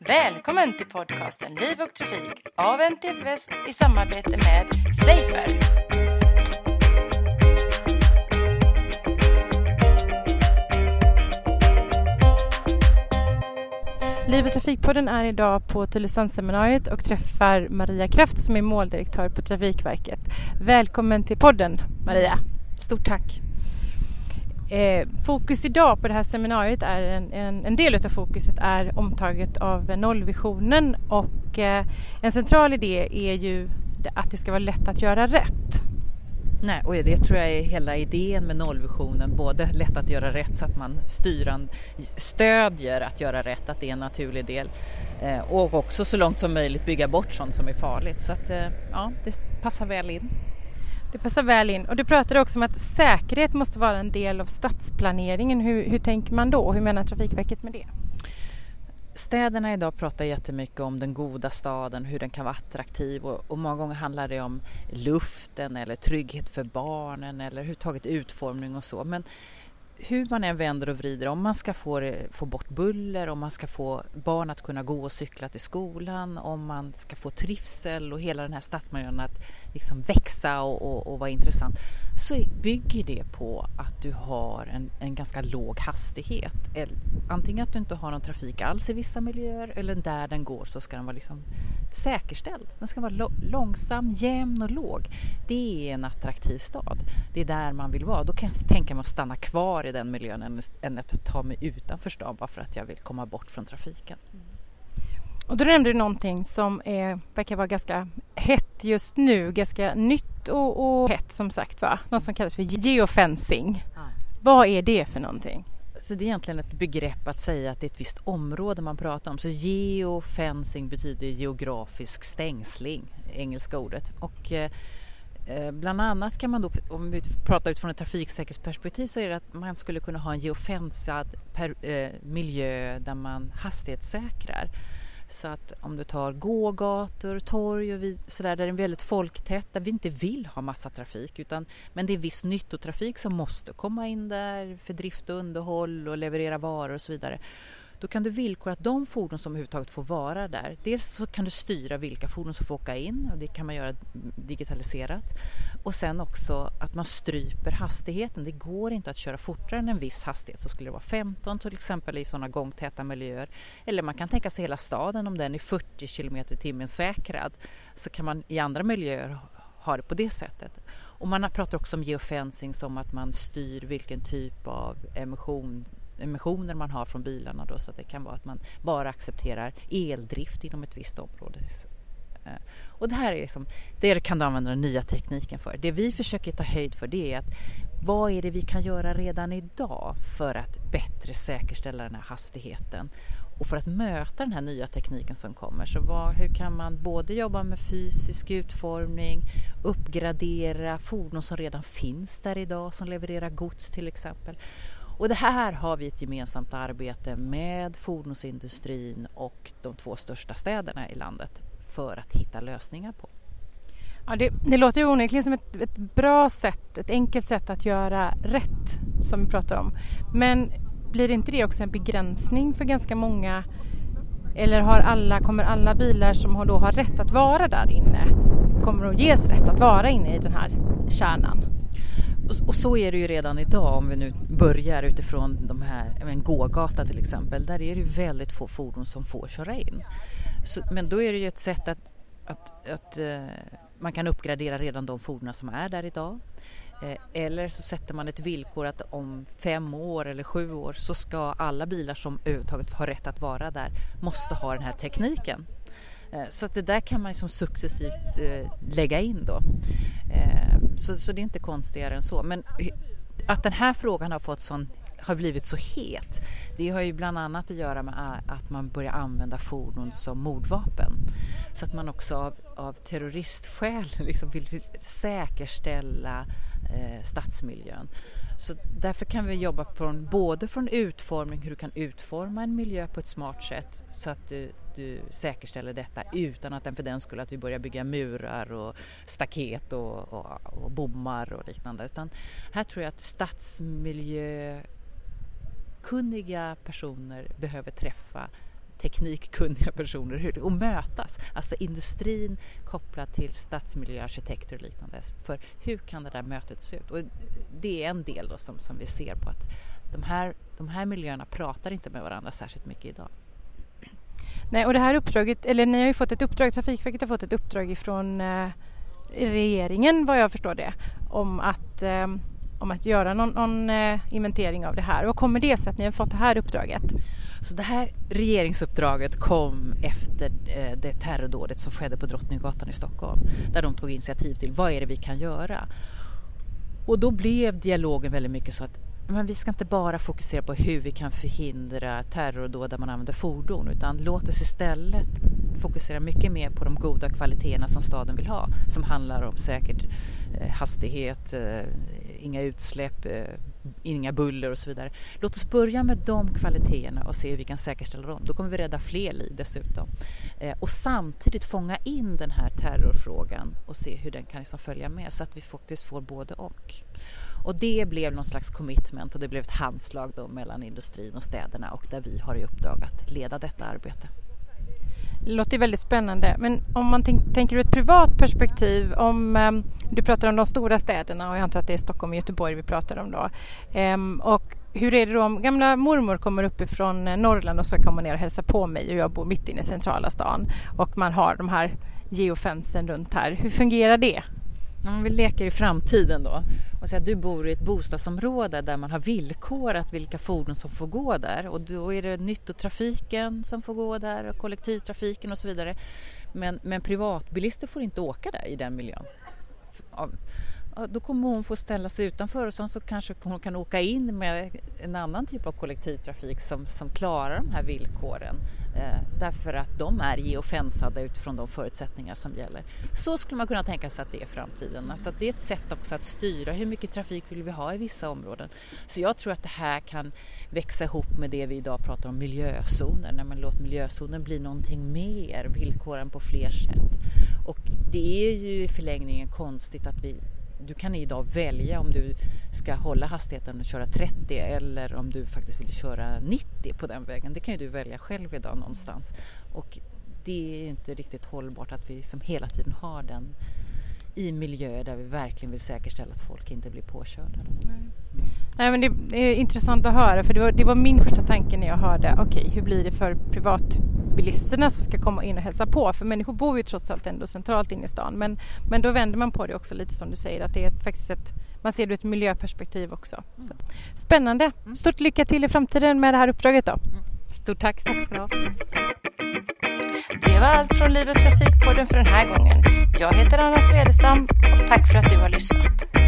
Välkommen till podcasten Liv och Trafik av NTF Väst i samarbete med Safer. Liv och Trafikpodden är idag på Tylösandsseminariet och träffar Maria Kraft som är måldirektör på Trafikverket. Välkommen till podden Maria. Stort tack. Eh, fokus idag på det här seminariet är en, en, en del av fokuset är omtaget av nollvisionen och eh, en central idé är ju att det ska vara lätt att göra rätt. Nej, och det tror jag är hela idén med nollvisionen, både lätt att göra rätt så att man styran, stödjer att göra rätt, att det är en naturlig del eh, och också så långt som möjligt bygga bort sånt som är farligt. Så att eh, ja, det passar väl in. Det passar väl in. Och du pratade också om att säkerhet måste vara en del av stadsplaneringen. Hur, hur tänker man då? Hur menar Trafikverket med det? Städerna idag pratar jättemycket om den goda staden, hur den kan vara attraktiv och, och många gånger handlar det om luften eller trygghet för barnen eller överhuvudtaget utformning och så. Men hur man än vänder och vrider, om man ska få, få bort buller, om man ska få barn att kunna gå och cykla till skolan, om man ska få trivsel och hela den här stadsmiljön att liksom växa och, och, och vara intressant, så bygger det på att du har en, en ganska låg hastighet. Antingen att du inte har någon trafik alls i vissa miljöer eller där den går så ska den vara liksom säkerställd. Den ska vara långsam, jämn och låg. Det är en attraktiv stad. Det är där man vill vara. Då kan jag tänka mig att stanna kvar i den miljön än att ta mig utanför stan bara för att jag vill komma bort från trafiken. Och då nämnde du någonting som är, verkar vara ganska hett just nu, ganska nytt och, och hett som sagt va? Något som kallas för geofencing. Ja. Vad är det för någonting? Så det är egentligen ett begrepp att säga att det är ett visst område man pratar om. Så geofencing betyder geografisk stängsling, engelska ordet. Och eh, Eh, bland annat kan man då, om vi pratar utifrån ett trafiksäkerhetsperspektiv, så är det att man skulle kunna ha en geofensad per, eh, miljö där man hastighetssäkrar. Så att om du tar gågator, torg och sådär där det är väldigt folktätt, där vi inte vill ha massa trafik utan men det är viss nyttotrafik som måste komma in där för drift och underhåll och leverera varor och så vidare. Då kan du villkora att de fordon som överhuvudtaget får vara där, dels så kan du styra vilka fordon som får åka in och det kan man göra digitaliserat. Och sen också att man stryper hastigheten. Det går inte att köra fortare än en viss hastighet. Så skulle det vara 15 till exempel i sådana gångtäta miljöer. Eller man kan tänka sig hela staden om den är 40 km i timmen säkrad. Så kan man i andra miljöer ha det på det sättet. Och man pratar också om geofencing som att man styr vilken typ av emission emissioner man har från bilarna då, så att det kan vara att man bara accepterar eldrift inom ett visst område. Eh, och det här är liksom, det kan du använda den nya tekniken för. Det vi försöker ta höjd för det är att vad är det vi kan göra redan idag för att bättre säkerställa den här hastigheten och för att möta den här nya tekniken som kommer. Så vad, hur kan man både jobba med fysisk utformning, uppgradera fordon som redan finns där idag som levererar gods till exempel och det här har vi ett gemensamt arbete med fordonsindustrin och de två största städerna i landet för att hitta lösningar på. Ja, det, det låter ju onekligen som ett, ett, bra sätt, ett enkelt sätt att göra rätt som vi pratar om. Men blir inte det också en begränsning för ganska många eller har alla, kommer alla bilar som då har rätt att vara där inne kommer att ges rätt att vara inne i den här kärnan? Och, så är det ju redan idag om vi nu börjar utifrån de här, en gågata till exempel. Där är det väldigt få fordon som får köra in. Så, men då är det ju ett sätt att, att, att eh, man kan uppgradera redan de fordon som är där idag. Eh, eller så sätter man ett villkor att om fem år eller sju år så ska alla bilar som överhuvudtaget har rätt att vara där måste ha den här tekniken. Eh, så att det där kan man liksom successivt eh, lägga in då. Så, så det är inte konstigare än så. Men att den här frågan har fått sån har blivit så het. Det har ju bland annat att göra med eh, att man börjar använda fordon som mordvapen. Så att man också av, av terroristskäl liksom vill säkerställa eh, stadsmiljön. Så därför kan vi jobba från, både från utformning, hur du kan utforma en miljö på ett smart sätt så att du, du säkerställer detta utan att den för den skull att vi börjar bygga murar och staket och, och, och bommar och liknande. Utan här tror jag att stadsmiljökunniga personer behöver träffa teknikkunniga personer och mötas. Alltså industrin kopplad till stadsmiljöarkitekter och liknande. För hur kan det där mötet se ut? Och det är en del då som, som vi ser på att de här, de här miljöerna pratar inte med varandra särskilt mycket idag. Nej, och det här uppdraget, eller ni har ju fått ett uppdrag, Trafikverket har fått ett uppdrag ifrån eh, regeringen vad jag förstår det, om att, eh, om att göra någon, någon eh, inventering av det här. Vad kommer det sig att ni har fått det här uppdraget? Så det här regeringsuppdraget kom efter eh, det terrordådet som skedde på Drottninggatan i Stockholm. Där de tog initiativ till vad är det vi kan göra? Och då blev dialogen väldigt mycket så att men vi ska inte bara fokusera på hur vi kan förhindra terrordåd där man använder fordon utan låt oss istället fokusera mycket mer på de goda kvaliteterna som staden vill ha som handlar om säker eh, hastighet, eh, inga utsläpp, eh, inga buller och så vidare. Låt oss börja med de kvaliteterna och se hur vi kan säkerställa dem. Då kommer vi rädda fler liv dessutom. Och samtidigt fånga in den här terrorfrågan och se hur den kan liksom följa med så att vi faktiskt får både och. Och det blev någon slags commitment och det blev ett handslag då mellan industrin och städerna och där vi har i uppdrag att leda detta arbete. Det låter väldigt spännande. Men om man tänk, tänker ur ett privat perspektiv, om um, du pratar om de stora städerna och jag antar att det är Stockholm och Göteborg vi pratar om då. Um, och hur är det då om gamla mormor kommer uppifrån eh, Norrland och ska komma ner och hälsa på mig och jag bor mitt inne i centrala stan och man har de här geofensen runt här. Hur fungerar det? Om vi leker i framtiden då och säger att du bor i ett bostadsområde där man har villkorat vilka fordon som får gå där och då är det nyttotrafiken som får gå där och kollektivtrafiken och så vidare. Men, men privatbilister får inte åka där i den miljön då kommer hon få ställa sig utanför och sen så kanske hon kan åka in med en annan typ av kollektivtrafik som, som klarar de här villkoren eh, därför att de är geofensade utifrån de förutsättningar som gäller. Så skulle man kunna tänka sig att det är framtiden. Alltså det är ett sätt också att styra hur mycket trafik vill vi ha i vissa områden. Så jag tror att det här kan växa ihop med det vi idag pratar om miljözoner, när man låter miljözonen bli någonting mer, villkoren på fler sätt. Och det är ju i förlängningen konstigt att vi du kan idag välja om du ska hålla hastigheten och köra 30 eller om du faktiskt vill köra 90 på den vägen. Det kan ju du välja själv idag någonstans. Och det är inte riktigt hållbart att vi som hela tiden har den i miljöer där vi verkligen vill säkerställa att folk inte blir påkörda. Nej. Nej, men det är intressant att höra för det var, det var min första tanke när jag hörde okej okay, hur blir det för privat privatbilisterna som ska komma in och hälsa på för människor bor ju trots allt ändå centralt inne i stan men, men då vänder man på det också lite som du säger att det är faktiskt ett man ser det ur ett miljöperspektiv också. Mm. Spännande! Stort lycka till i framtiden med det här uppdraget då. Mm. Stort tack! Tack ska du ha. Det var allt från Liv och Trafikpodden för den här gången. Jag heter Anna Svedestam och tack för att du har lyssnat.